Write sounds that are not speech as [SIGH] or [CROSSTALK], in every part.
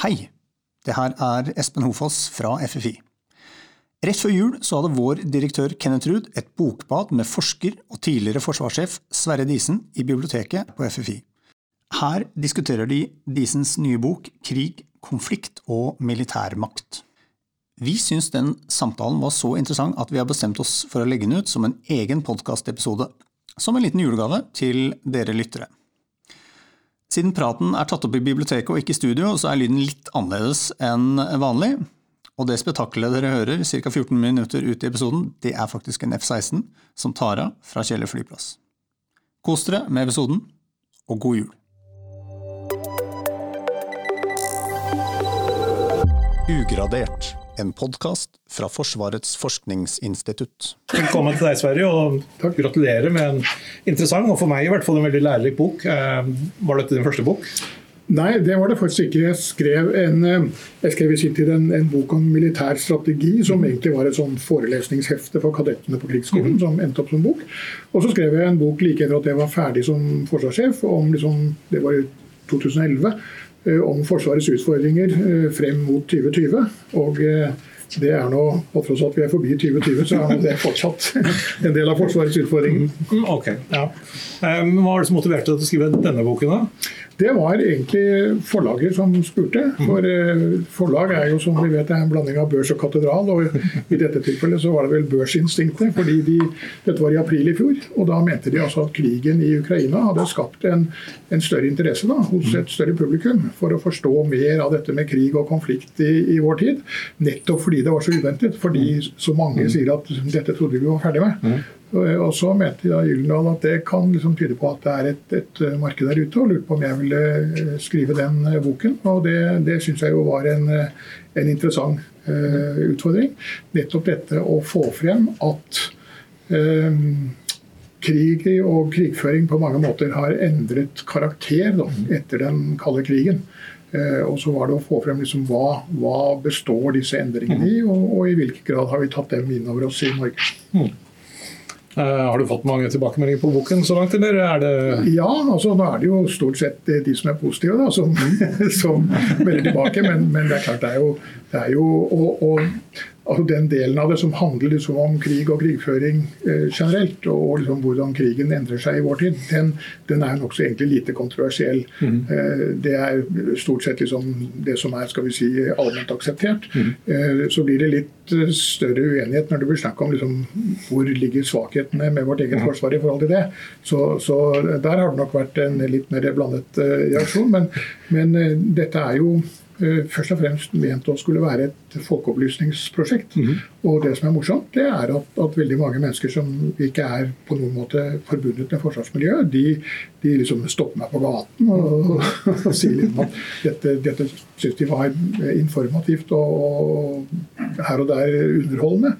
Hei, det her er Espen Hofoss fra FFI. Rett før jul så hadde vår direktør Kenneth Ruud et bokbad med forsker og tidligere forsvarssjef Sverre Disen i biblioteket på FFI. Her diskuterer de Disens nye bok Krig, konflikt og militærmakt. Vi syns den samtalen var så interessant at vi har bestemt oss for å legge den ut som en egen podkastepisode, som en liten julegave til dere lyttere. Siden praten er tatt opp i biblioteket og ikke i studio, så er lyden litt annerledes enn vanlig. Og det spetakkelet dere hører ca. 14 minutter ut i episoden, det er faktisk en F-16 som tar av fra Kjeller flyplass. Kos dere med episoden, og god jul! Ugradert, en podkast fra Forsvarets forskningsinstitutt. Velkommen til deg, Sverre, og Takk. gratulerer med en interessant og for meg i hvert fall en veldig lærerik bok. Eh, Var dette din første bok? Nei, det var det faktisk ikke. Jeg skrev, en, eh, jeg skrev i sin tid en, en bok om militær strategi, som egentlig var et sånn forelesningshefte for kadettene på krigsskolen, som endte opp som bok. Og så skrev jeg en bok like etter at jeg var ferdig som forsvarssjef, om liksom, det var i 2011, eh, om Forsvarets utfordringer eh, frem mot 2020. Og eh, det er nå, på tross at vi er forbi 2020, så er det fortsatt [LAUGHS] en del av Forsvarets utfordringer. Mm, Ok, ja. Eh, Hva var det som motiverte deg til å skrive denne boken? da? Det var egentlig forlaget som spurte. For eh, forlag er jo som vi vet er en blanding av børs og katedral. Og i dette tilfellet så var det vel børsinstinktet. fordi de, Dette var i april i fjor. Og da mente de altså at krigen i Ukraina hadde skapt en, en større interesse da, hos et større publikum for å forstå mer av dette med krig og konflikt i, i vår tid. Nettopp fordi det var så uventet. Fordi så mange sier at dette trodde vi var ferdig med. Og og så mente da Gyldendal at det kan liksom tyde på at det er et, et eh, marked der ute, og lurte på om jeg ville eh, skrive den eh, boken. Og det, det syns jeg jo var en, eh, en interessant uh, utfordring. Nettopp dette å få frem at eh, krig og krigføring på mange måter har endret karakter da, etter den kalde krigen. Uh, og så var det å få frem liksom hva, hva består disse endringene i, og, og i hvilken grad har vi tatt dem inn over oss i Norge. Eh, Har du fått mange tilbakemeldinger på boken så langt, eller er det Ja, altså nå er det jo stort sett eh, de som er positive, da, som, [LAUGHS] som melder tilbake. Men, men det er klart, det er jo, det er jo og, og, altså Den delen av det som handler liksom om krig og krigføring eh, generelt, og liksom hvordan krigen endrer seg i vår tid, den, den er nokså egentlig lite kontroversiell. Eh, det er stort sett liksom det som er skal vi si, allment akseptert. Eh, så blir det litt eh, større uenighet når det blir snakk om liksom, hvor ligger svakhetene med vårt eget forsvar i forhold til det. Så, så der har det nok vært en litt mer blandet eh, reaksjon. Men, men eh, dette er jo først og fremst ment å skulle være et folkeopplysningsprosjekt. Og det som er morsomt, det er at, at veldig mange mennesker som ikke er på noen måte forbundet med forsvarsmiljøet, de, de liksom stopper meg på gaten og, og, sier om at dette, dette syns de var informativt og, og her og der underholdende.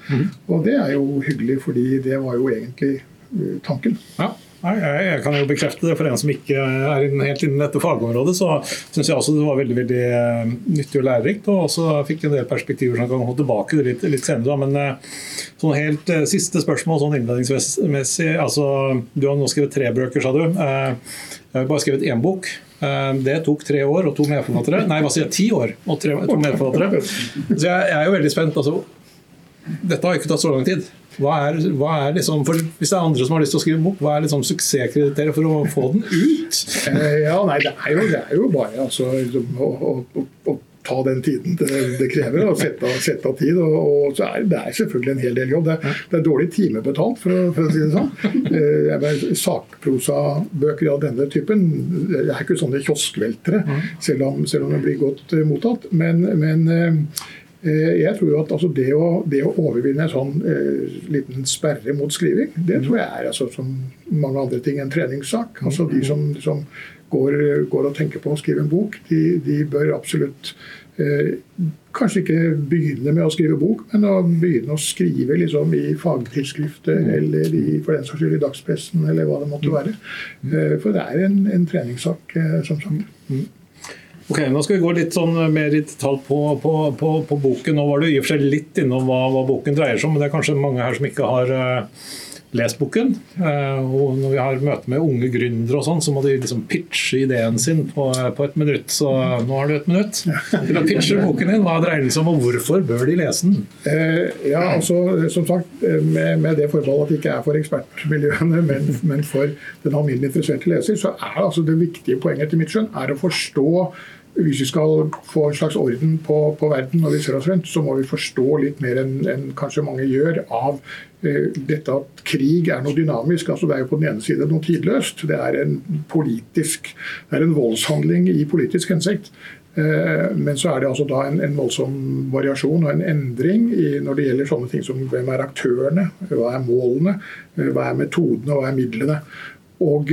Og det er jo hyggelig, fordi det var jo egentlig eh, tanken. Ja. Nei, jeg, jeg kan jo bekrefte det. For en som ikke er inn- helt innen dette fagområdet, så syns jeg også det var veldig veldig eh, nyttig og lærerikt. Og også fikk en del perspektiver som kan gå tilbake til litt, litt senere. Men eh, sånn helt eh, siste spørsmål sånn innledningsmessig. altså Du har nå skrevet tre bøker, sa du. Jeg har bare skrevet én bok. Det tok tre år og to medforfattere. Nei, hva sier jeg? Ti år og tre, to medforfattere. Så jeg, jeg er jo veldig spent. altså dette har ikke tatt så lang tid. Hva er, hva er liksom, Hvis det er andre som har lyst til å skrive bok, hva er liksom suksesskriteriet for å få den ut? Eh, Ja, nei, det er jo, det er jo bare altså, å, å, å, ta den tiden det, det krever. Og sette, sette av tid. Og, og så er, det er selvfølgelig en hel del jobb. Det, er- det er dårlig timebetalt, for, for å si det sånn. Eh, Sakprosabøker av denne typen det er ikke sånne kioskveltere, selv om, selv om det blir godt eh, mottatt. Men, men Jeg tror jo at altså det, å, det å overvinne en sånn eh, liten sperre mot skriving, det tror jeg er altså, som mange andre ting en treningssak. Altså De som, som går, går og tenker på å skrive en bok, de, de bør absolutt eh, kanskje ikke begynne med å skrive bok, men å begynne å skrive liksom, i fagtidsskriftet eller i, for den saks skyld i dagspressen eller hva det måtte være. Eh, For det er en, en treningssak, eh, som sagt. Ok, Nå skal vi gå litt sånn mer i detalj på, på, på, på boken. Nå var du i og for seg litt innom hva, hva boken dreier seg om, men det er kanskje mange her som ikke har, uh, lest boken. Uh, og når vi har møte med unge gründere, og sånn, så må de liksom pitche ideen sin på, på, et minutt. Så nå har du et minutt til å pitche boken din. Hva dreier den seg om, og hvorfor bør de lese den? Uh, ja, altså, som sagt, eh, med, med det forbeholdet at det ikke er for ekspertmiljøene, [LAUGHS] men, men for den alminnelig interesserte leser, så er altså det viktige poenget til mitt skjønn er å forstå hvis vi skal få en slags orden på, på, verden når vi ser oss rundt, så må vi forstå litt mer enn en kanskje mange gjør av eh, dette at krig er noe dynamisk. altså Det er jo på den ene side noe tidløst. Det er en politisk, det er en voldshandling i politisk hensikt. Eh, men så er det altså da en, en, voldsom variasjon og en endring i, når det gjelder sånne ting som hvem er aktørene, hva er målene, eh, hva er metodene og hva er midlene. Og,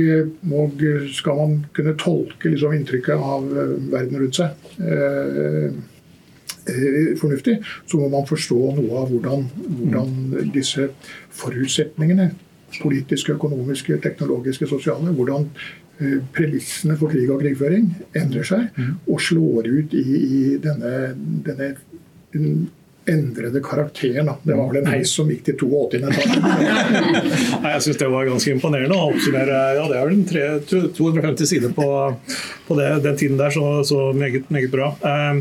og, skal man kunne tolke liksom, inntrykket av eh, verden rundt seg eh, eh, fornuftig, så må man forstå noe av hvordan, hvordan disse forutsetningene, politiske, økonomiske, teknologiske, sosiale, hvordan eh, premissene for krig og krigføring endrer seg mm. og slår ut i, i denne, denne endrede karakteren. Da. Det var vel en heis som gikk til 82 etasjer. [LAUGHS] Jeg syns det var ganske imponerende å oppsummere. Ja, det er vel 250 sider på, på det, den tiden der, så, så meget, meget, bra. Eh,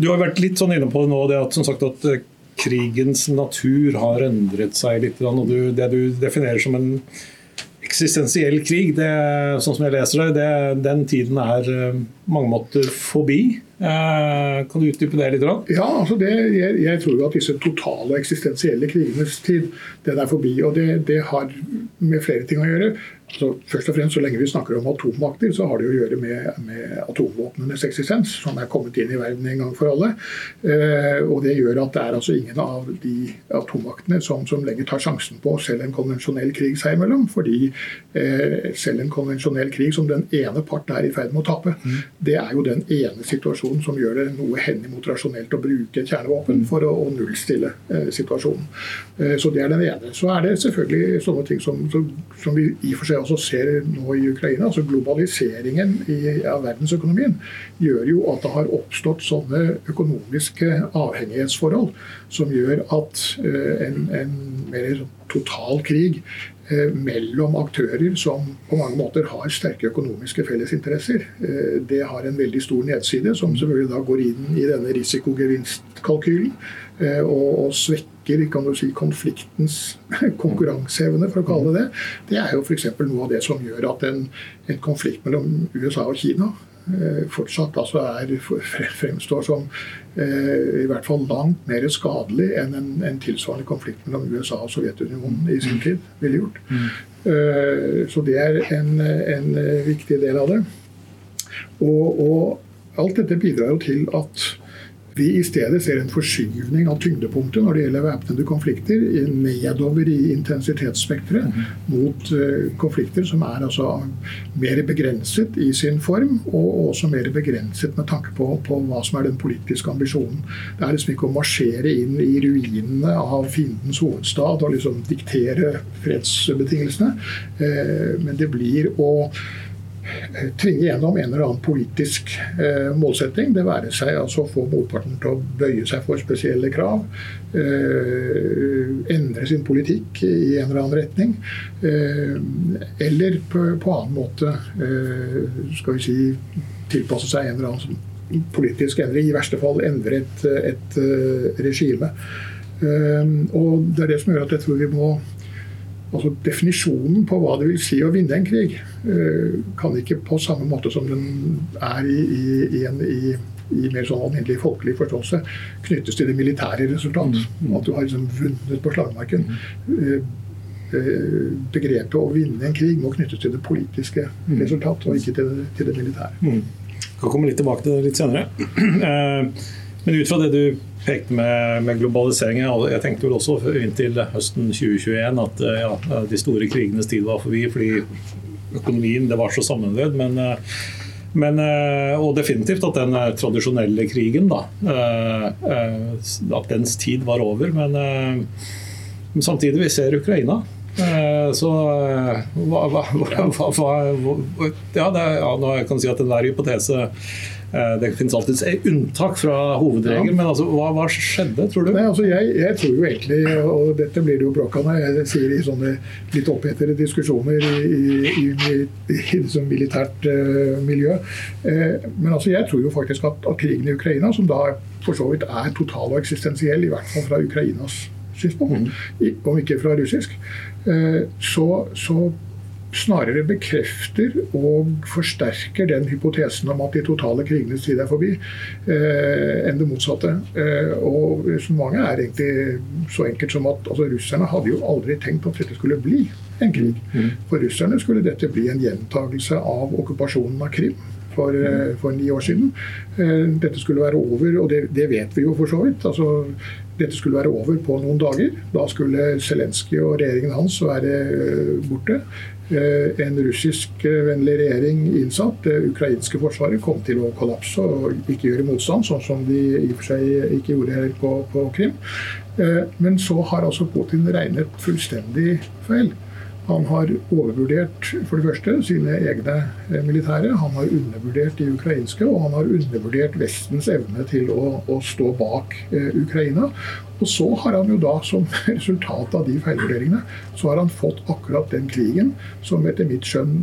du har vært litt sånn inne på nå, det at, som sagt, at eh, krigens natur har endret seg litt. Og du, det du definerer som en eksistensiell krig, det, sånn som jeg leser det, det den tiden er eh, mange måter forbi. Eh, kan du utdype det litt? Ja, altså det, jeg, jeg, tror at disse totale eksistensielle krigenes tid den er forbi. og det, det, har med flere ting å gjøre. Altså, først og fremst, Så lenge vi snakker om atommakter, så har det å gjøre med, med atomvåpnenes eksistens, som er kommet inn i verden en gang for alle. Eh, og Det gjør at det er altså ingen av de atommaktene som, som lenger tar sjansen på selv en konvensjonell krig seg imellom. Fordi eh, selv en konvensjonell krig som den ene part er i ferd med å tape, mm. det er jo den ene situasjonen som gjør det noe henimot rasjonelt å bruke kjernevåpen for å, å nullstille eh, situasjonen. Eh, så det er den ene. Så er det selvfølgelig sånne ting som, som, som vi i og for seg også ser nå i Ukraina, altså globaliseringen i, av verdensøkonomien, gjør jo at det har oppstått sånne økonomiske avhengighetsforhold som gjør at uh, en, en, mer total krig uh, mellom aktører som på mange måter har sterke økonomiske fellesinteresser, uh, det har en veldig stor nedside, som selvfølgelig da går inn i denne risikogevinstkalkylen og, og svekker svekker kan du si, konfliktens [LAUGHS] konkurranseevne, for å kalle det det, det er jo f.eks. noe av det som gjør at en, en konflikt mellom USA og Kina eh, fortsatt altså er, fremstår som eh, i hvert fall langt mer skadelig enn en, en, tilsvarende konflikt mellom USA og Sovjetunionen i sin mm. tid ville gjort. Mm. Eh, så det er en, en, viktig del av det. Og, og alt dette bidrar jo til at vi i stedet ser en forskyvning av tyngdepunktet når det gjelder væpnede konflikter, nedover i intensitetsspekteret mm mot uh, konflikter som er altså mer begrenset i sin form, og også mer begrenset med tanke på, på, hva som er den politiske ambisjonen. Det er liksom ikke å marsjere inn i ruinene av fiendens hovedstad og liksom diktere fredsbetingelsene, uh, men det blir å tvinge gjennom en eller annen politisk eh, målsetting. Det være seg altså å få motparten til å bøye seg for spesielle krav. Eh, endre sin politikk i en eller annen retning. Eh, eller på, på, annen måte eh, skal vi si tilpasse seg en eller annen politisk endring. I verste fall endre et, et, et eh, regime. Eh, og Det er det som gjør at jeg tror vi må Altså Definisjonen på hva det vil si å vinne en krig, eh, kan ikke på samme måte som den er i, i, en, i, i mer sånn alminnelig folkelig forståelse, knyttes til det militære resultat. Mm. At du har liksom vunnet på slagmarken. Eh, eh, begrepet å vinne en krig må knyttes til det politiske mm. resultat, og ikke til det, til det militære. Mm. Jeg kan komme litt tilbake til det litt senere. [CLEARS THROAT] Men ut fra det du pekte med, med globaliseringen, jeg tenkte vel også inntil høsten 2021 at eh, ja, de store krigenes tid var forbi fordi økonomien det var så sammenvevd. Men, eh, men, eh, og definitivt at den tradisjonelle krigen, da, at dens tid var over. Men, men samtidig, vi ser Ukraina. Så hva, hva, hva, hva ja, det, ja, nå kan jeg si at enhver hypotese det finnes alltid et unntak fra hovedregelen, ja. men altså, hva, hva, skjedde, tror du? Nei, altså, jeg, jeg, tror jo egentlig, og dette blir det jo bråk av når jeg sier i sånne litt opphetede diskusjoner i, i, i, i sånn militært uh, miljø, uh, men altså, jeg tror jo faktisk at, at, krigen i Ukraina, som da for så vidt er total og eksistensiell, i hvert fall fra Ukrainas synspunkt, mm. om ikke fra russisk, uh, så, så snarere bekrefter og forsterker den hypotesen om at de totale krigenes tid er forbi, eh, enn det motsatte. Eh, og Resonnementet er egentlig så enkelt som at altså, russerne hadde jo aldri tenkt at dette skulle bli en krig. Mm. For russerne skulle dette bli en gjentagelse av okkupasjonen av Krim. For, eh, for, ni år siden. Eh, dette skulle være over, og det, det vet vi jo for så vidt. Altså, dette skulle være over på noen dager. Da skulle Zelenskyj og regjeringen hans være eh, borte. Eh, en russiskvennlig regjering innsatt. Det ukrainske forsvaret kom til å kollapse og ikke gjøre motstand, sånn som de i og for seg ikke gjorde heller på, på Krim. Eh, men så har altså Putin regnet fullstendig feil. Han har overvurdert for det første sine egne eh, militære. Han har undervurdert de ukrainske, og han har undervurdert Vestens evne til å, å stå bak eh, Ukraina. Og så har han jo da, som [LAUGHS] resultat av de feilvurderingene, så har han fått akkurat den krigen som etter mitt skjønn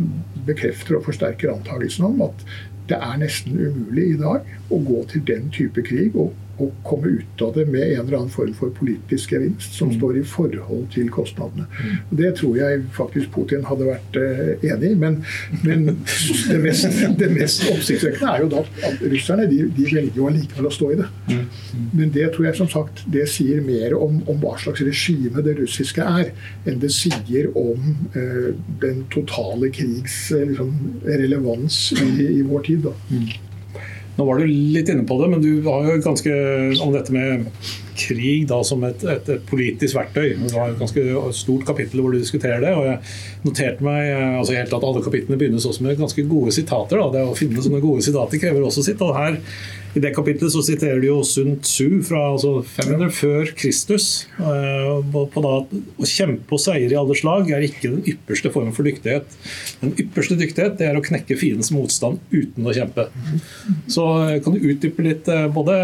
bekrefter og forsterker antakelsen om at det er nesten umulig i dag å gå til den type krig og og komme ut av det med en eller annen form for politisk gevinst som mm. står i forhold til kostnadene. Mm. Det tror jeg faktisk Putin hadde vært uh, enig i. Men, men [LAUGHS] det, mest, det mest oppsiktsvekkende er jo da at russerne de, de velger jo allikevel å stå i det. Mm. Men det tror jeg som sagt det sier mer om, om hva slags regime det russiske er, enn det sier om eh, den totale krigs uh, liksom, relevans i, i, vår tid. da. Nå var du litt inne på det, men du har jo ganske om dette med krig da, som et, et, et, politisk verktøy. Det var et ganske stort kapittel hvor du diskuterer det. og Jeg noterte meg altså helt at alle kapitlene begynnes også med ganske gode sitater. Da. Det Å finne sånne gode sitater krever også sitt. og her i det kapitlet så siterer de jo Sun Tzu fra altså 500 før Kristus. Eh, på da, Å kjempe og seire i alle slag er ikke den ypperste formen for dyktighet. Den ypperste dyktighet det er å knekke fiendens motstand uten å kjempe. Så eh, kan du utdype litt eh, både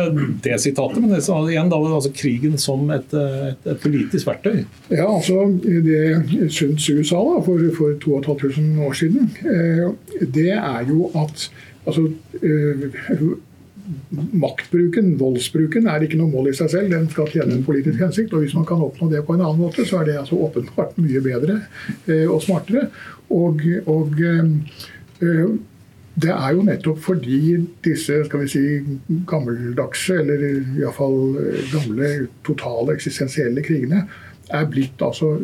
det sitatet, men det, igjen da, altså krigen som et, et, et, politisk verktøy? Ja, altså Det Sun Tzu sa da, for, for 2500 år siden, det er jo at altså, maktbruken, voldsbruken, er ikke noe mål i seg selv. Den skal tjene en politisk hensikt. og Hvis man kan oppnå det på en annen måte, så er det altså åpenbart mye bedre eh, og smartere. Og, og eh, det er jo nettopp fordi disse skal vi si, gammeldagse, eller iallfall eh, gamle, totale eksistensielle krigene er blitt altså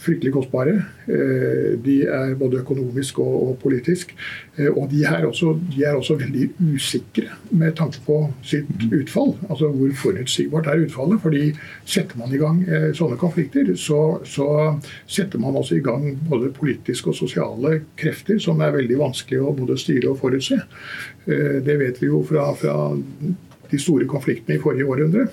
fryktelig kostbare. Eh, de er både økonomisk og, politisk. Eh, og de er, også, de er, også, veldig usikre med tanke på sitt mhm. utfall. Altså hvor forutsigbart er utfallet. fordi setter man i gang eh, sånne konflikter, så, så setter man også i gang både politiske og sosiale krefter som er veldig vanskelig å både styre og forutse. Det vet vi jo fra, fra de store konfliktene i forrige århundre.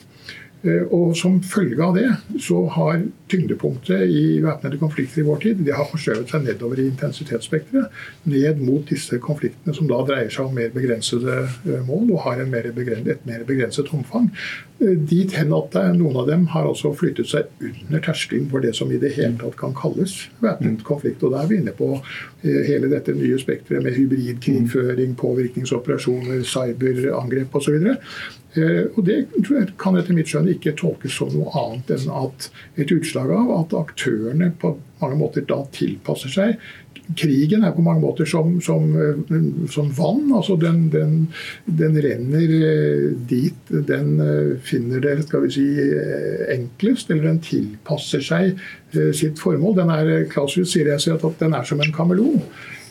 Eh, og Som følge av det så har tyngdepunktet i væpnede konflikter i vår tid det har forskjøvet seg nedover i intensitetsspekteret. Ned mot disse konfliktene som da dreier seg om mer begrensede eh, mål og har mer et mer begrenset omfang. Eh, dit hen at noen av dem har også flyttet seg under terskelen for det som i det hele tatt kan kalles væpnet konflikt. Og Da er vi inne på hele dette nye spekteret med hybridkrigføring, påvirkningsoperasjoner, cyberangrep osv. Eh, og Det kan etter mitt skjønn ikke tolkes som noe annet enn at et utslag av at aktørene på mange måter da tilpasser seg. Krigen er på mange måter som, som, eh, som vann. altså den, den, den, renner eh, dit den finner det skal vi si, enklest, eller den tilpasser seg sitt formål. Den er, Klausius sier jeg at den er som en kameleon.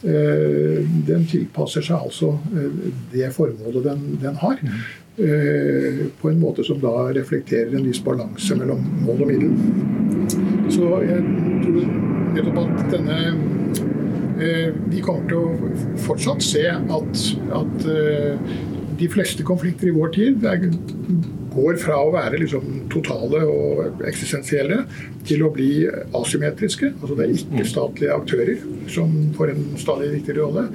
Den tilpasser seg altså det formålet den, den har. Eh, på en måte som da reflekterer en viss balanse mellom mål og middel. Så jeg tror nettopp at denne eh, Vi kommer til å fortsatt se at, at eh, de fleste konflikter i vår tid er går fra å være liksom totale og eksistensielle til å bli asymmetriske. Altså det er ikke-statlige aktører som får en stadig viktigere rolle.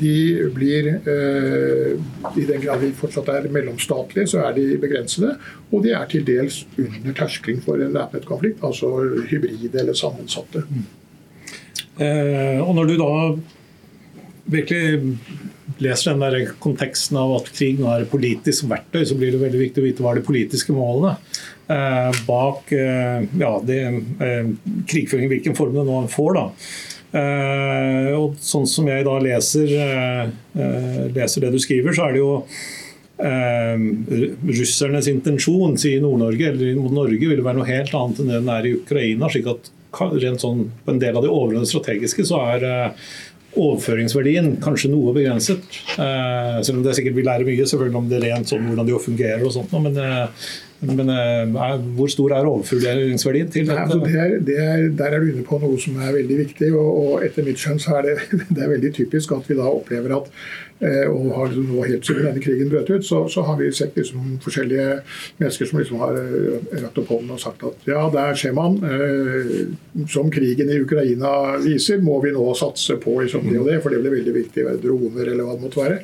De blir, eh, i den grad de fortsatt er mellomstatlige, så er de begrensede. Og de er til dels under terskelen for en væpnet konflikt, altså hybride eller sammensatte. Eh, og når du da virkelig leser den der konteksten av at krig nå er et politisk verktøy, så blir det veldig viktig å vite hva er de politiske målene eh, bak eh, ja, eh, krigføring, hvilken form det nå får. da. Eh, og sånn som jeg da leser, eh, eh, leser det du skriver, så er det jo russernes intensjon, sier Nord-Norge, eller mot Norge, vil være noe helt annet enn det den er i Ukraina. slik at rent sånn, På en del av de overordnede strategiske så er overføringsverdien kanskje noe begrenset. Eh, selv om det sikkert vil lære mye selvfølgelig om det rent sånn hvordan det fungerer. og sånt, men, eh, men er, hvor stor er overføringsverdien til dette? Altså det er, det er, der er du inne på noe som er veldig viktig. og, og Etter mitt skjønn så er det, [LAUGHS] det er veldig typisk at vi da opplever at Eh, og har liksom nå helt siden denne krigen brøt ut, så, så har vi sett liksom forskjellige mennesker som liksom har eh, rakt opp hånden og sagt at ja, der ser man. Eh, som krigen i Ukraina viser, må vi nå satse på liksom det og det, for det blir veldig viktig. Droner eller hva det måtte være.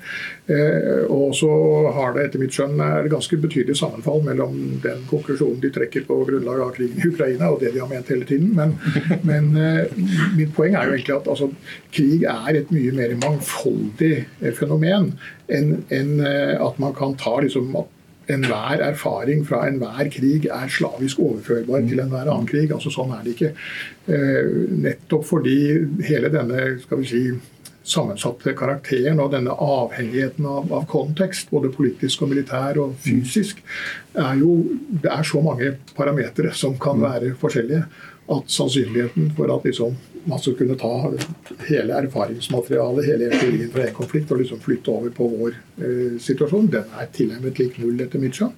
Eh, og så har det etter mitt skjønn er ganske betydelig sammenfall mellom den konklusjonen de trekker på grunnlag av krigen i Ukraina og det de har ment hele tiden. Men, men eh, mitt poeng er jo egentlig at altså, krig er et mye mer mangfoldig fenomen fenomen enn en, eh, at man kan ta liksom enhver erfaring fra enhver krig er slavisk overførbar til enhver annen krig. altså Sånn er det ikke. Eh, nettopp fordi hele denne skal vi si, sammensatte karakteren og denne avhengigheten av, av, kontekst, både politisk og militær og fysisk, er jo Det er så mange parametere som kan være forskjellige, at sannsynligheten for at liksom man skulle kunne ta hele erfaringsmaterialet, hele erfaringen fra en konflikt og liksom flytte over på vår eh, situasjon, den er tilnærmet lik null, etter mitt skjønn.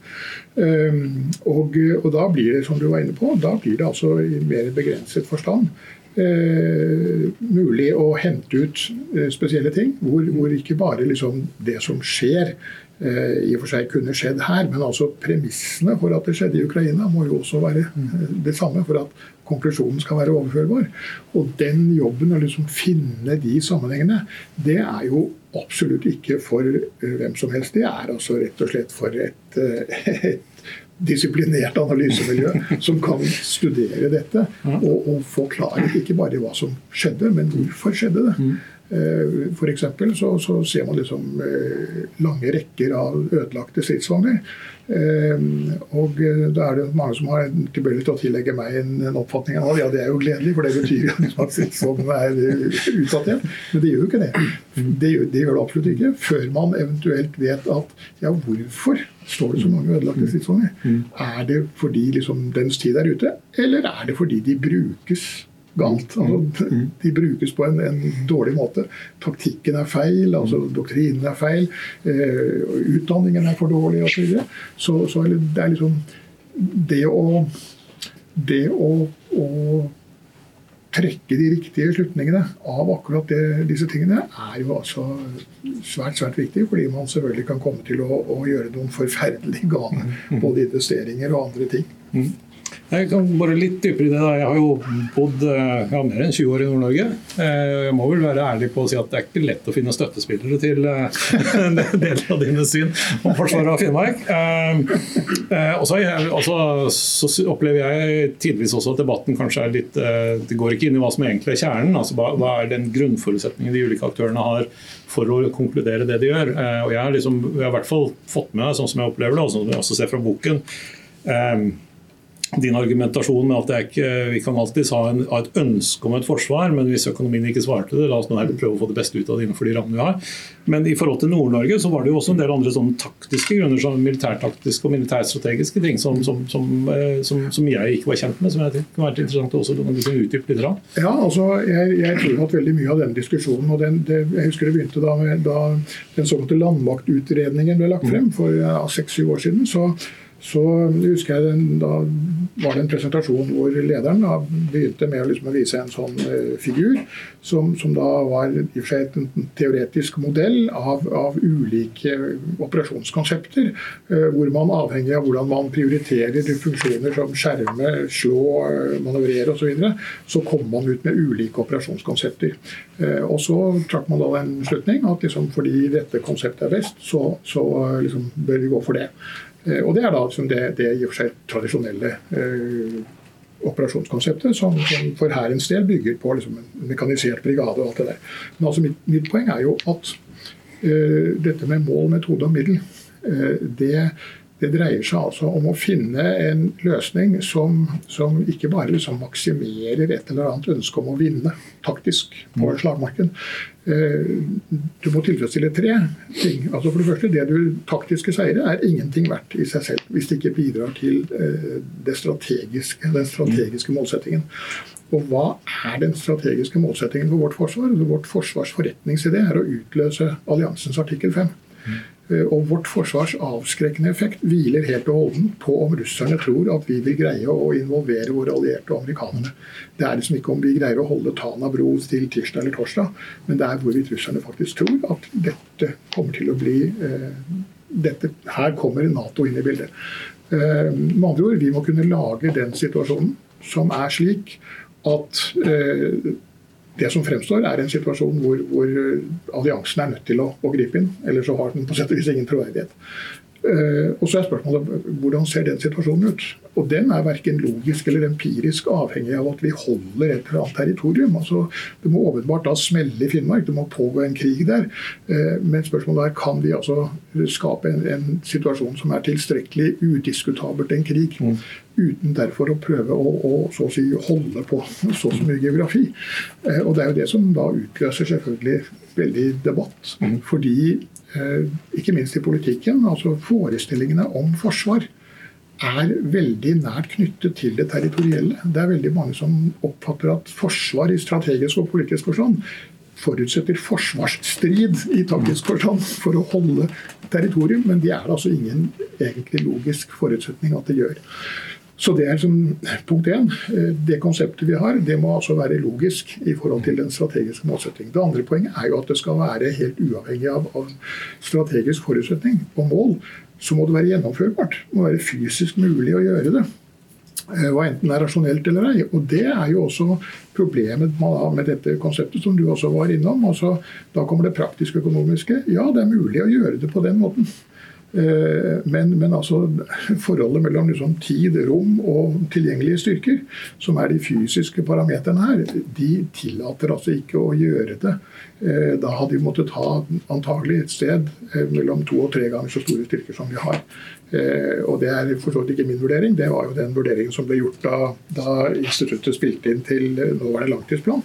Um, og, og, da blir det, som du var inne på, da blir det altså i mer begrenset forstand eh, mulig å hente ut eh, spesielle ting, hvor, hvor, ikke bare liksom det som skjer, eh, i og for seg kunne skjedd her, men altså premissene for at det skjedde i Ukraina, må jo også være eh, det samme for at konklusjonen skal være overførbar. Og den jobben å liksom finne de sammenhengene, det er jo absolutt ikke for uh, hvem som helst. Det er altså rett og slett for et, et [LAUGHS] disiplinert analysemiljø som kan studere dette og, og, få klarhet ikke bare i hva som skjedde, men hvorfor skjedde det. Uh, F.eks. Så, så ser man liksom lange rekker av ødelagte stridsvogner. Ehm, og eh, da er det mange som har tilbøyelig til å tillegge meg en, oppfatning av ja, det er jo gledelig, for det betyr [LAUGHS] at stridsvognen er utsatt igjen. Men det gjør jo ikke det. Det gjør, det gjør, det absolutt ikke. Før man eventuelt vet at ja, hvorfor står det så mange ødelagte stridsvogner? Er det fordi liksom, dens tid er ute, eller er det fordi de brukes galt. Altså, de brukes på en, en, dårlig måte. Taktikken er feil, altså doktrinen er feil, eh, utdanningen er for dårlig osv. Så, så, så det er liksom Det å, det å, å trekke de riktige slutningene av akkurat det, disse tingene, er jo altså svært svært viktig. Fordi man selvfølgelig kan komme til å, å gjøre noen forferdelig gale både investeringer og andre ting. Mm. Jeg kan bare litt dypere i det. Jeg har jo bodd eh, ja, mer enn 20 år i Nord-Norge. Eh, jeg må vel være ærlig på å si at det er ikke lett å finne støttespillere til eh, [LAUGHS] en del av dine syn om forsvaret av Finnmark. Og så, altså, så, opplever jeg tidvis også at debatten kanskje er litt Det går ikke inn i hva som egentlig er kjernen. altså hva er den grunnforutsetningen de ulike aktørene har for å konkludere det de gjør. Og jeg har, liksom, jeg har i hvert fall fått med meg, sånn som jeg opplever det, og sånn som jeg også ser fra boken, din argumentasjon med at ikke, vi kan alltids ha, en, ha, et ønske om et forsvar, men hvis økonomien ikke svarte det, la oss nå heller prøve å få det beste ut av det innenfor de rammene vi har. Men i forhold til Nord-Norge så var det jo også en del andre sånne taktiske grunner, som militærtaktiske og militærstrategiske ting som, som, som, eh, som, jeg ikke var kjent med, som jeg tenkte kunne vært interessant også å utdype litt. Rann. Ja, altså, jeg, jeg, tror at veldig mye av den diskusjonen, og den, det, jeg husker det begynte da, da den såkalte landmaktutredningen ble lagt frem for ja, seks-syv år siden, så så husker jeg den, da var det en presentasjon hvor lederen da begynte med å, liksom, vise en sånn uh, figur, som, som, da var i og for en teoretisk modell av, av ulike operasjonskonsepter. Uh, hvor man avhengig av hvordan man prioriterer funksjoner som skjerme, slå, uh, manøvrere osv., så, så kommer man ut med ulike operasjonskonsepter. Og så trakk man da en slutning at liksom, fordi dette konseptet er best, så, så liksom, bør vi gå for det. Eh, og Det er da liksom det, det i og for seg tradisjonelle eh, operasjonskonseptet, som, som for Hærens del bygger på liksom en mekanisert brigade og alt det der. Men altså mitt, mitt poeng er jo at eh, dette med mål, metode og middel, eh, det det dreier seg altså om å finne en løsning som, som ikke bare liksom maksimerer et eller annet ønske om å vinne taktisk på mm. slagmarken. Eh, du må tilfredsstille tre ting. Altså For det første, det du taktiske seire er ingenting verdt i seg selv hvis det ikke bidrar til eh, strategiske, den strategiske målsettingen. Og hva er den strategiske målsettingen for vårt forsvar? Vårt forsvars forretningsidé er å utløse alliansens artikkel 5. Eh, og vårt forsvars avskrekkende effekt hviler helt og holdent på om russerne tror at vi vil greie å involvere våre allierte og amerikanerne. Det er liksom ikke om vi greier å holde Tana bro til tirsdag eller torsdag, men det er hvorvidt russerne faktisk tror at dette kommer til å bli eh, dette, Her kommer Nato inn i bildet. Eh, med andre ord, vi må kunne lage den situasjonen som er slik at det som fremstår, er en situasjon hvor, hvor alliansen er nødt til å, å, gripe inn. Eller så har den på sett og vis ingen troverdighet. Uh, og så er spørsmålet hvordan ser den situasjonen ut? Og den er verken logisk eller empirisk avhengig av at vi holder et eller annet territorium. Altså, det må åpenbart da smelle i Finnmark, det må pågå en krig der. Uh, men spørsmålet er kan vi altså skape en, en situasjon som er tilstrekkelig udiskutabelt en krig, mm uten derfor å prøve å, å så å si holde på så så mye geografi. Eh, og Det er jo det som da utløser selvfølgelig veldig debatt. Mm. Fordi, eh, ikke minst i politikken, altså forestillingene om forsvar er veldig nært knyttet til det territorielle. Det er veldig mange som oppfatter at forsvar i strategisk og politisk forstand forutsetter forsvarsstrid i taktisk forstand for å holde territorium, men det er altså ingen egentlig logisk forutsetning at det gjør. Så det er som punkt én. Eh, det konseptet vi har, det må altså være logisk i forhold til den strategiske målsettingen. Det andre poenget er jo at det skal være helt uavhengig av, av strategisk forutsetning og mål. Så må det være gjennomførbart. Det må være fysisk mulig å gjøre det. Eh, hva enten det er rasjonelt eller ei. Og Det er jo også problemet man har med dette konseptet, som du også var innom. Altså, da kommer det praktisk-økonomiske. Ja, det er mulig å gjøre det på den måten. Eh, men, men altså, [LAUGHS] forholdet mellom liksom tid, rom og tilgjengelige styrker, som er de fysiske parameterne her, de tillater altså ikke å gjøre det. Eh, da hadde vi måttet ha antagelig et sted eh, mellom to og tre ganger så store styrker som vi har. Og det er for så vidt ikke min vurdering, det var jo den vurderingen som ble gjort da, da instituttet spilte inn til nåværende langtidsplan.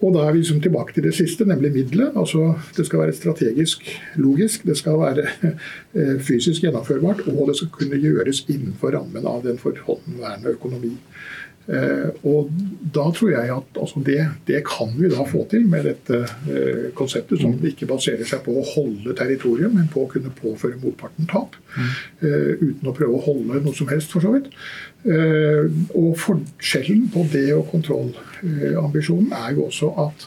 Og da er vi liksom tilbake til det siste, nemlig middelet. Altså, det skal være strategisk logisk, det skal være eh, fysisk gjennomførbart, og det skal kunne gjøres innenfor rammen av den forhåndværende økonomi. Eh, og da tror jeg at altså det, det, kan vi da få til med dette eh, konseptet, som ikke baserer seg på å holde territorium, men på å kunne påføre motparten tap. Mm. uten å prøve å holde noe som helst, for så vidt. Eh, og forskjellen på det og kontrollambisjonen er jo også at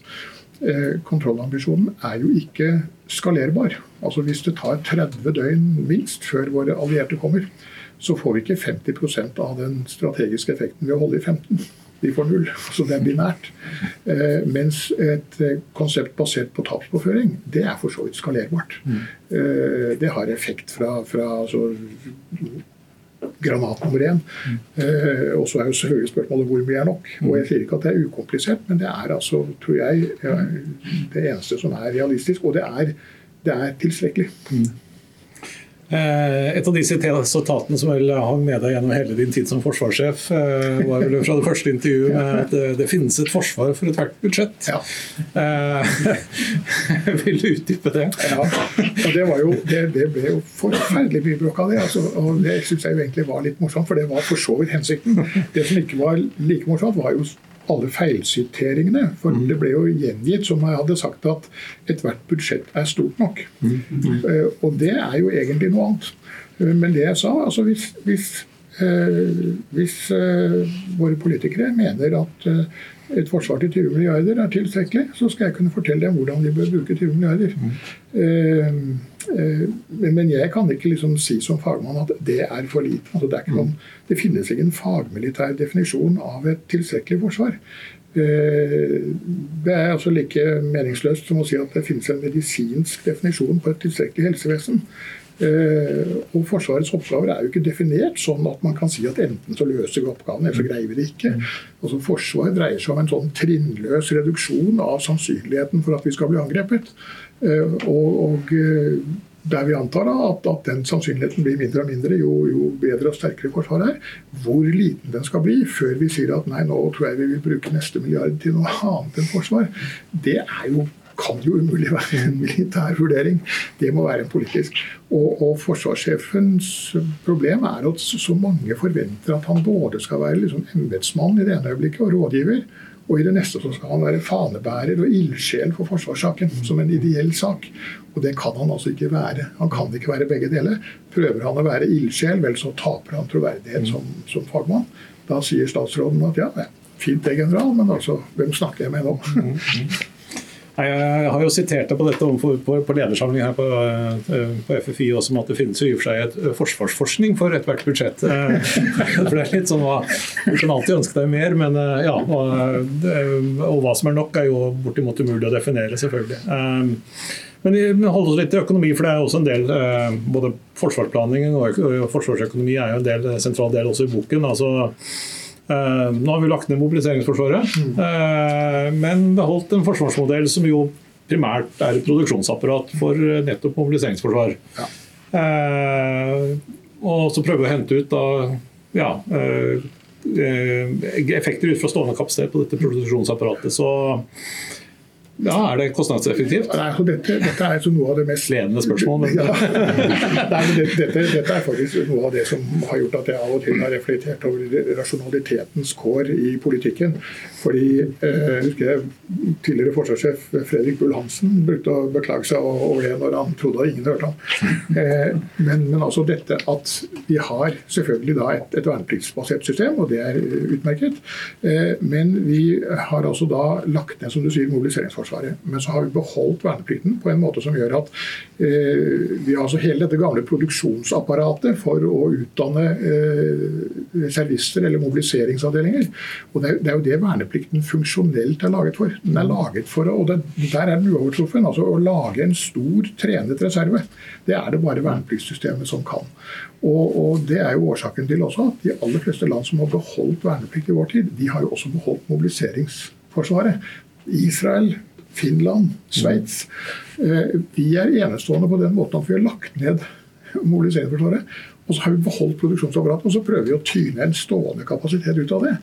eh, kontrollambisjonen er jo ikke skalerbar. Altså Hvis det tar 30 døgn minst før våre allierte kommer, så får vi ikke 50% av den strategiske effekten ved å holde i 15. Vi får null. [LAUGHS] Så det er binært. Eh, mens et konsept basert på tapspåføring, det er for så vidt skalerbart. Eh, det har effekt fra, fra altså, granat nummer én. Mm. Eh, og så er jo selvfølgelig spørsmålet hvor mye er nok. Og Jeg sier ikke at det er ukomplisert, men det er altså, tror jeg, det eneste som er realistisk. Og det er, det er tilstrekkelig. Eh, et av de sitatene som vel hang med deg gjennom hele din tid som forsvarssjef, eh, var vel fra det første intervjuet med at det, det finnes et forsvar for ethvert budsjett. Ja. Eh, [LAUGHS] vil du utdype det? Ja, og det, jo, det, det ble jo forferdelig mye bråk av det. Altså, og Det syns jeg egentlig var litt morsomt, for det var for så vidt hensikten. Det som ikke var like morsomt, var jo alle feilsiteringene. For det ble jo gjengitt som jeg hadde sagt at ethvert budsjett er stort nok. Uh, og det er jo egentlig noe annet. Uh, men det jeg sa, altså hvis, hvis, uh, hvis våre politikere mener at et forsvar til 20 milliarder er tilstrekkelig, så skal jeg kunne fortelle dem hvordan de bør bruke 20 milliarder. Mm. Men jeg kan ikke liksom si som fagmann at det er for lite. Altså det, er noen, det, finnes ikke en fagmilitær definisjon av et tilstrekkelig forsvar. Det er altså like meningsløst som å si at det finnes en medisinsk definisjon på et tilstrekkelig helsevesen. Eh, og Forsvarets oppgaver er jo ikke definert sånn at man kan si at enten så løser vi oppgaven, eller så greier vi det ikke. Altså Forsvar dreier seg om en sånn trinnløs reduksjon av sannsynligheten for at vi skal bli angrepet. Eh, og, og eh, der vi antar da, at, at, den sannsynligheten blir mindre og mindre jo, jo, bedre og sterkere Forsvaret er. Hvor liten den skal bli før vi sier at nei, nå tror jeg vi vil bruke neste milliard til noe annet enn forsvar, det er jo kan jo umulig være en militær vurdering. Det må være en politisk. Og, og forsvarssjefens problem er at så mange forventer at han både skal være liksom embetsmann i det ene øyeblikket og rådgiver, og i det neste så skal han være fanebærer og ildsjel for forsvarssaken som en ideell sak. Og det kan han altså ikke være. Han kan ikke være begge deler. Prøver han å være ildsjel, vel så taper han troverdighet som, som fagmann. Da sier statsråden at ja, fint det, general, men altså, hvem snakker jeg med nå? Jeg har jo sitert deg på dette på, på ledersamling her på, eh, på, FFI også, om at det finnes jo i og for seg et eh, forsvarsforskning for ethvert budsjett. Eh, [LAUGHS] for det er litt sånn Du kan alltid ønske deg mer, men ja. Og, og hva som er nok, er jo bortimot umulig å definere, selvfølgelig. Men vi holder oss litt til økonomi, for det er også en del Både forsvarsplanlegging og forsvarsøkonomi er jo en del, sentral del også i boken. altså nå har vi lagt ned mobiliseringsforsvaret, mm. men beholdt en forsvarsmodell som jo primært er et produksjonsapparat for nettopp mobiliseringsforsvar. Ja. Eh, og så prøve å hente ut da, ja, effekter ut fra stående kapasitet på dette produksjonsapparatet. Så ja, Er det kostnadseffektivt? Nei, altså dette, dette, er noe av det mest ledende spørsmål. Men... [LAUGHS] ja. Nei, men dette, dette, er faktisk noe av det som har gjort at jeg av og til har reflektert over rasjonalitetens kår i politikken. Fordi eh, husker jeg Tidligere forsvarssjef Fredrik Bull-Hansen brukte å beklage seg over det når han trodde at ingen hørte ham. Eh, men, men, altså dette at vi har selvfølgelig da et, et vernepliktsbasert system, og det er utmerket. Eh, men vi har altså da lagt ned som du sier, mobiliseringsforsvar Forsvaret. Men så har vi beholdt verneplikten på en måte som gjør at eh, vi har altså hele dette gamle produksjonsapparatet for å utdanne eh, reservister eller mobiliseringsavdelinger. Og det er, det er, jo det verneplikten funksjonelt er laget for. Den er laget for, og det, Der er den uovertruffen. Altså å lage en stor trenet reserve. Det er det bare vernepliktssystemet som kan. Og, og, Det er jo årsaken til også at de aller fleste land som har beholdt verneplikt i vår tid, de har jo også beholdt mobiliseringsforsvaret. Israel, Finland, Sveits. Eh, vi er enestående på den måten at vi har lagt ned mobiliseringsforsvaret. Og så har vi beholdt produksjonsapparatet, og så prøver vi å tyne en stående kapasitet ut av det.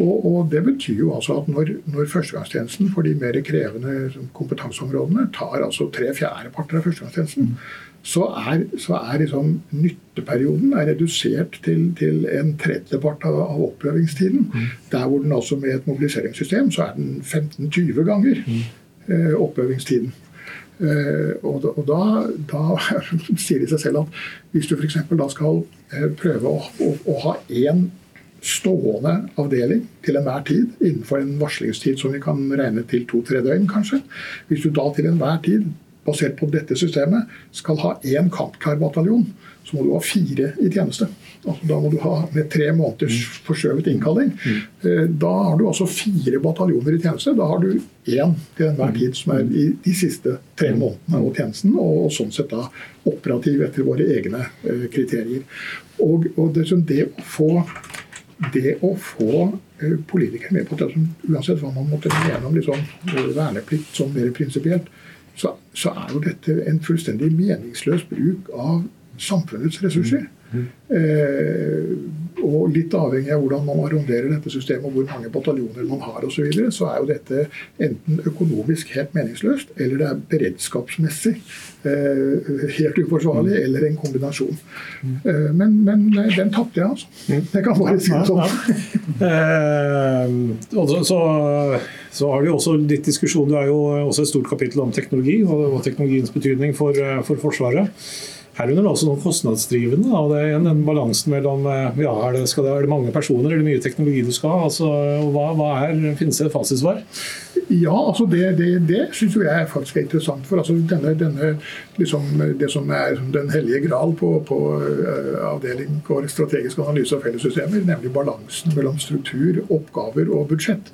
Og, og Det betyr jo altså at når, når førstegangstjenesten for de mer krevende kompetanseområdene tar altså tre fjerdeparter av førstegangstjenesten, så er, så er liksom nytteperioden er redusert til, til en tredjepart av, av oppøvingstiden. Mm. Der hvor den altså med et mobiliseringssystem så er den 15-20 ganger. Mm oppøvingstiden. Eh, og da, og da, da [LAUGHS] sier de seg selv at hvis du f.eks. da skal eh, prøve å, å, å ha én stående avdeling til enhver tid innenfor en varslingstid som vi kan regne til to-tre døgn, kanskje. Hvis du da til enhver tid, basert på dette systemet, skal ha én kampklar bataljon, så må du ha fire i tjeneste. Altså, da må du ha med tre måneders forskjøvet innkalling. Mm. da har du altså fire bataljoner i tjeneste. Da har du én til enhver tid som er i de siste tre månedene av tjenesten, og sånn sett da operativ etter våre egne eh, kriterier. Og, og det, det, å få, det å få eh, politikere med på det, uansett hva man måtte mene om liksom, verneplikt som mer prinsipielt, så, så er jo dette en fullstendig meningsløs bruk av samfunnets ressurser. Eh, og litt avhengig av hvordan man arronderer dette systemet, og hvor mange bataljoner man har osv., så, videre, så er jo dette enten økonomisk helt meningsløst, eller det er beredskapsmessig eh, helt uforsvarlig, eller en kombinasjon. Eh, men, men den tapte jeg, altså. Jeg kan bare si det sånn. [LAUGHS] eh, så, så, har vi også litt diskusjon. Det er jo også et stort kapittel om teknologi og, og teknologiens betydning for, for Forsvaret. Herunder også noen kostnadsdrivende. og Det er den balansen mellom eh, ja, er, det, det, er det mange personer eller mye teknologi du skal ha? Altså, hva, hva er, Finnes det et fasitsvar? Ja, altså det, det, det syns jeg faktisk er interessant. for altså denne, denne, liksom, Det som er den hellige gral på, på uh, avdeling for strategisk analyse av fellessystemer, nemlig balansen mellom struktur, oppgaver og budsjett,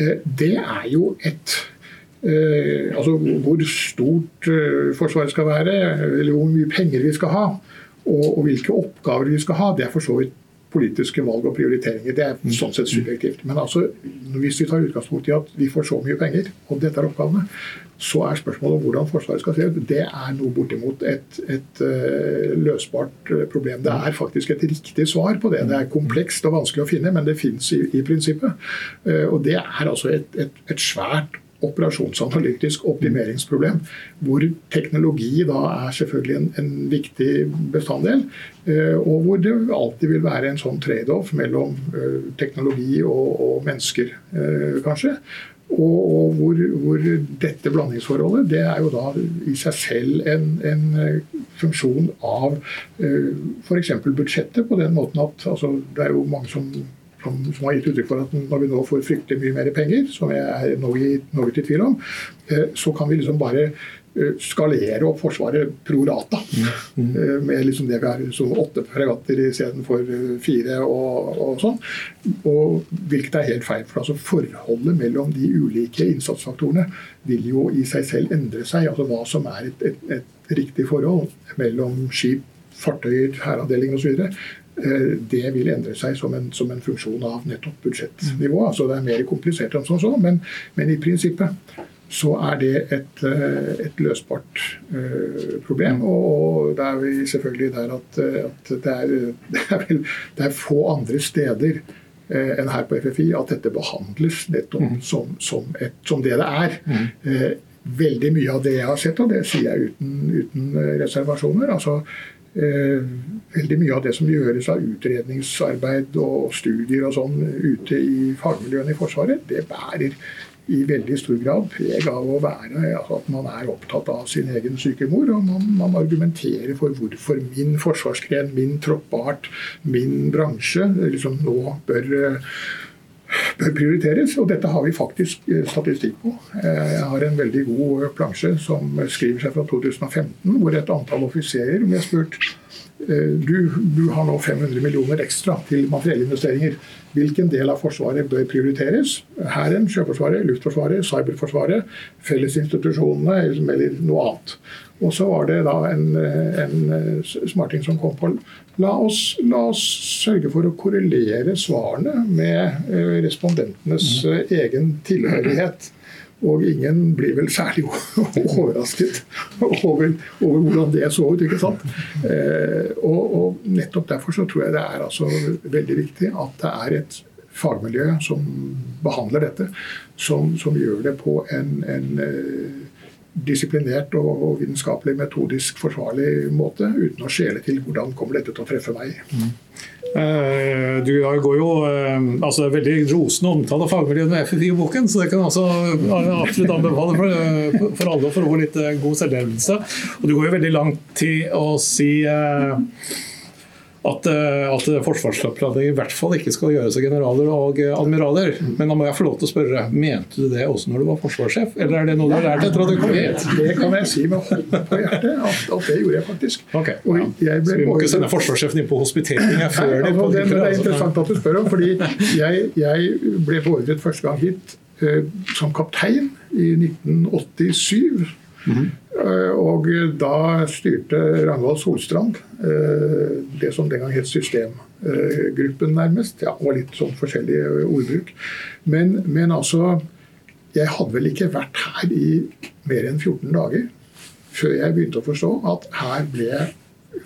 uh, det er jo et Eh, altså hvor stort eh, Forsvaret skal være, eller hvor mye penger vi skal ha, og, og, hvilke oppgaver vi skal ha, det er for så vidt politiske valg og prioriteringer. Det er mm. sånn sett subjektivt. Men altså, hvis vi tar utgangspunkt i at vi får så mye penger, og dette er oppgavene, så er spørsmålet om hvordan Forsvaret skal se ut, det er noe bortimot et, et uh, løsbart problem. Det er faktisk et riktig svar på det. Det er komplekst og vanskelig å finne, men det fins i, i, prinsippet. Uh, og det er altså et, et, et svært operasjonsanalytisk optimeringsproblem, hvor teknologi da er selvfølgelig en, en viktig bestanddel. Eh, og hvor det alltid vil være en sånn trade-off mellom eh, teknologi og, og mennesker, eh, kanskje. Og, og hvor, hvor, dette blandingsforholdet det er jo da i seg selv en, en funksjon av f.eks. budsjettet, på den måten at altså, det er jo mange som som, som, har gitt uttrykk for at når vi nå får fryktelig mye mer penger, som jeg er noe, i tvil om, eh, så kan vi liksom bare eh, skalere opp Forsvaret pro rata. Mm. Mm. Eh, med liksom det vi har som åtte fregatter istedenfor fire og, og sånn. Og, hvilket er helt feil. for altså Forholdet mellom de ulike innsatsfaktorene vil jo i seg selv endre seg. altså Hva som er et, et, et riktig forhold mellom skip, fartøyer, hæravdeling osv. Eh, det vil endre seg som en, som en funksjon av nettopp budsjettnivå. Altså det er mer komplisert enn sånn, men, men, i prinsippet så er det et, eh, et løsbart uh, problem. Og, da er vi selvfølgelig der at, at det, er, [LAUGHS] det, er vel, det, er, få andre steder enn her på FFI at dette behandles nettopp mm. som, som, et, som, det det er. Mm. Veldig mye av det jeg har sett, og det sier jeg uten, uten reservasjoner. altså Eh, veldig mye av det som gjøres av utredningsarbeid og studier og sånn ute i fagmiljøene i Forsvaret, det bærer i veldig stor grad preg av å være altså at man er opptatt av sin egen sykemor. Og man, man argumenterer for hvorfor min forsvarsgren, min troppart, min bransje liksom nå bør bør prioriteres. Og dette har vi faktisk eh, statistikk på. Eh, jeg har en veldig god plansje som skriver seg fra 2015, hvor et antall offiserer ble spurt eh, du, du, har nå 500 millioner ekstra til materiellinvesteringer. Hvilken del av Forsvaret bør prioriteres? Hæren, Sjøforsvaret, Luftforsvaret, Cyberforsvaret, fellesinstitusjonene eller noe annet. Og så var det da en, en smarting som kom på La oss, la oss, sørge for å korrelere svarene med eh, respondentenes mm. eh, egen tilhørighet. Og ingen blir vel særlig [LAUGHS] overrasket over, over hvordan det så ut. ikke sant? Eh, og, og, nettopp derfor så tror jeg det er altså veldig viktig at det er et fagmiljø som behandler dette, som, som gjør det på en, en disiplinert og vitenskapelig metodisk forsvarlig måte, uten å skjele til hvordan kommer dette til å treffe meg. Mm. Uh, du går jo uh, altså veldig rosende omtale av fagmiljøet med FFI-boken, så det kan altså absolutt anbefale for, for alle å få litt god selvlevelse. Og du går jo veldig langt til å si at, eh, at forsvarsoppdraget i hvert fall ikke skal gjøres av generaler og admiraler. Men da må jeg få lov til å spørre, mente du det også når du var forsvarssjef, eller er det noe du har lært etter at du kom hit? Det kan jeg si med hånden på hjertet, at, at, det gjorde jeg faktisk. Okay, ja. Så vi må ikke sende forsvarssjefen inn på hospitering før Nei, altså, det, det, er interessant at du spør om, fordi jeg, jeg ble beordret første gang hit uh, som kaptein i 1987. Mm. Og da styrte Ragnvald Solstrand eh, det som den gang het Systemgruppen, nærmest. Ja, og litt sånn forskjellig ordbruk. Men, men, altså Jeg hadde vel ikke vært her i mer enn 14 dager før jeg begynte å forstå at her ble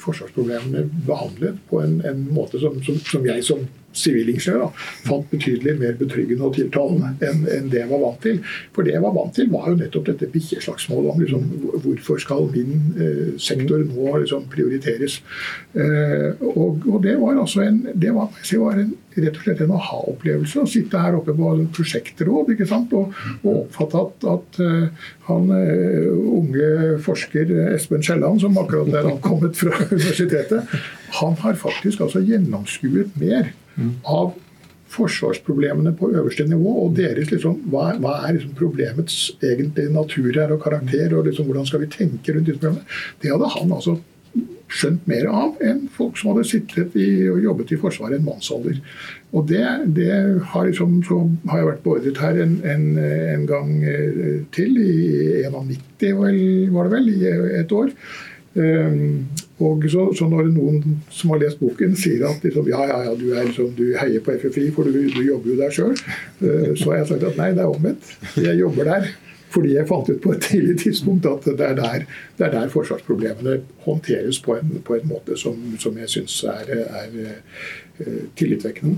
forsvarsproblemene behandlet på en, en måte som, som, som jeg som sivilingeniør fant betydelig mer betryggende og tiltalende enn, enn det jeg var vant til. For det jeg var vant til, var jo nettopp dette bikkjeslagsmålet om liksom, hvorfor skal min eh, sektor nå liksom, prioriteres. Eh, og, og, det var altså en, det var, var en, rett og slett en aha-opplevelse å sitte her oppe på prosjektråd ikke sant? og, og oppfatte at, at uh, han uh, unge forsker Espen Kielland, som akkurat er ankommet fra [LAUGHS] universitetet, han har faktisk altså gjennomskuet mer av forsvarsproblemene på øverste nivå. Og deres liksom, hva, hva er liksom problemets egentlige natur her og karakter, og liksom, hvordan skal vi tenke rundt disse problemene. Det hadde han altså skjønt mer av enn folk som hadde sittet i, og jobbet i Forsvaret en mannsalder. Og det, det har, liksom, så har jeg vært beordret her en, en, en gang eh, til, i 91 var det vel, i et år. Um, og så, så, når noen som har lest boken sier at liksom, ja, ja, ja, du, liksom, du, heier på FFI, for du, du jobber jo der sjøl, uh, så har jeg sagt at nei, det er omvendt. Jeg jobber der fordi jeg fant ut på et tidlig tidspunkt at det er der, det er der forsvarsproblemene håndteres på en, på en måte som, som jeg syns er, er, uh, tillitvekkende.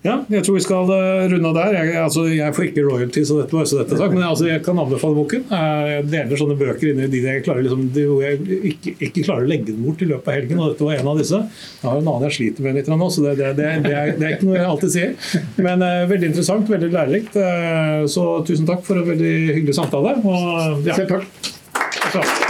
Ja, jeg tror vi skal eh, runde av der. Jeg, altså, jeg får ikke royalty, så dette, så dette sagt, men altså, jeg kan anbefale boken. Jeg deler sånne bøker inn i de jeg klarer liksom, de, jeg ikke, ikke, klarer å legge den bort i løpet av helgen, og dette var en av disse. Jeg har en annen jeg sliter med litt nå, så det, det, det, det er, er, ikke noe jeg alltid sier. Men uh, veldig interessant, veldig lærerikt. Uh, så tusen takk for en veldig hyggelig samtale. Og, ja. Selv takk.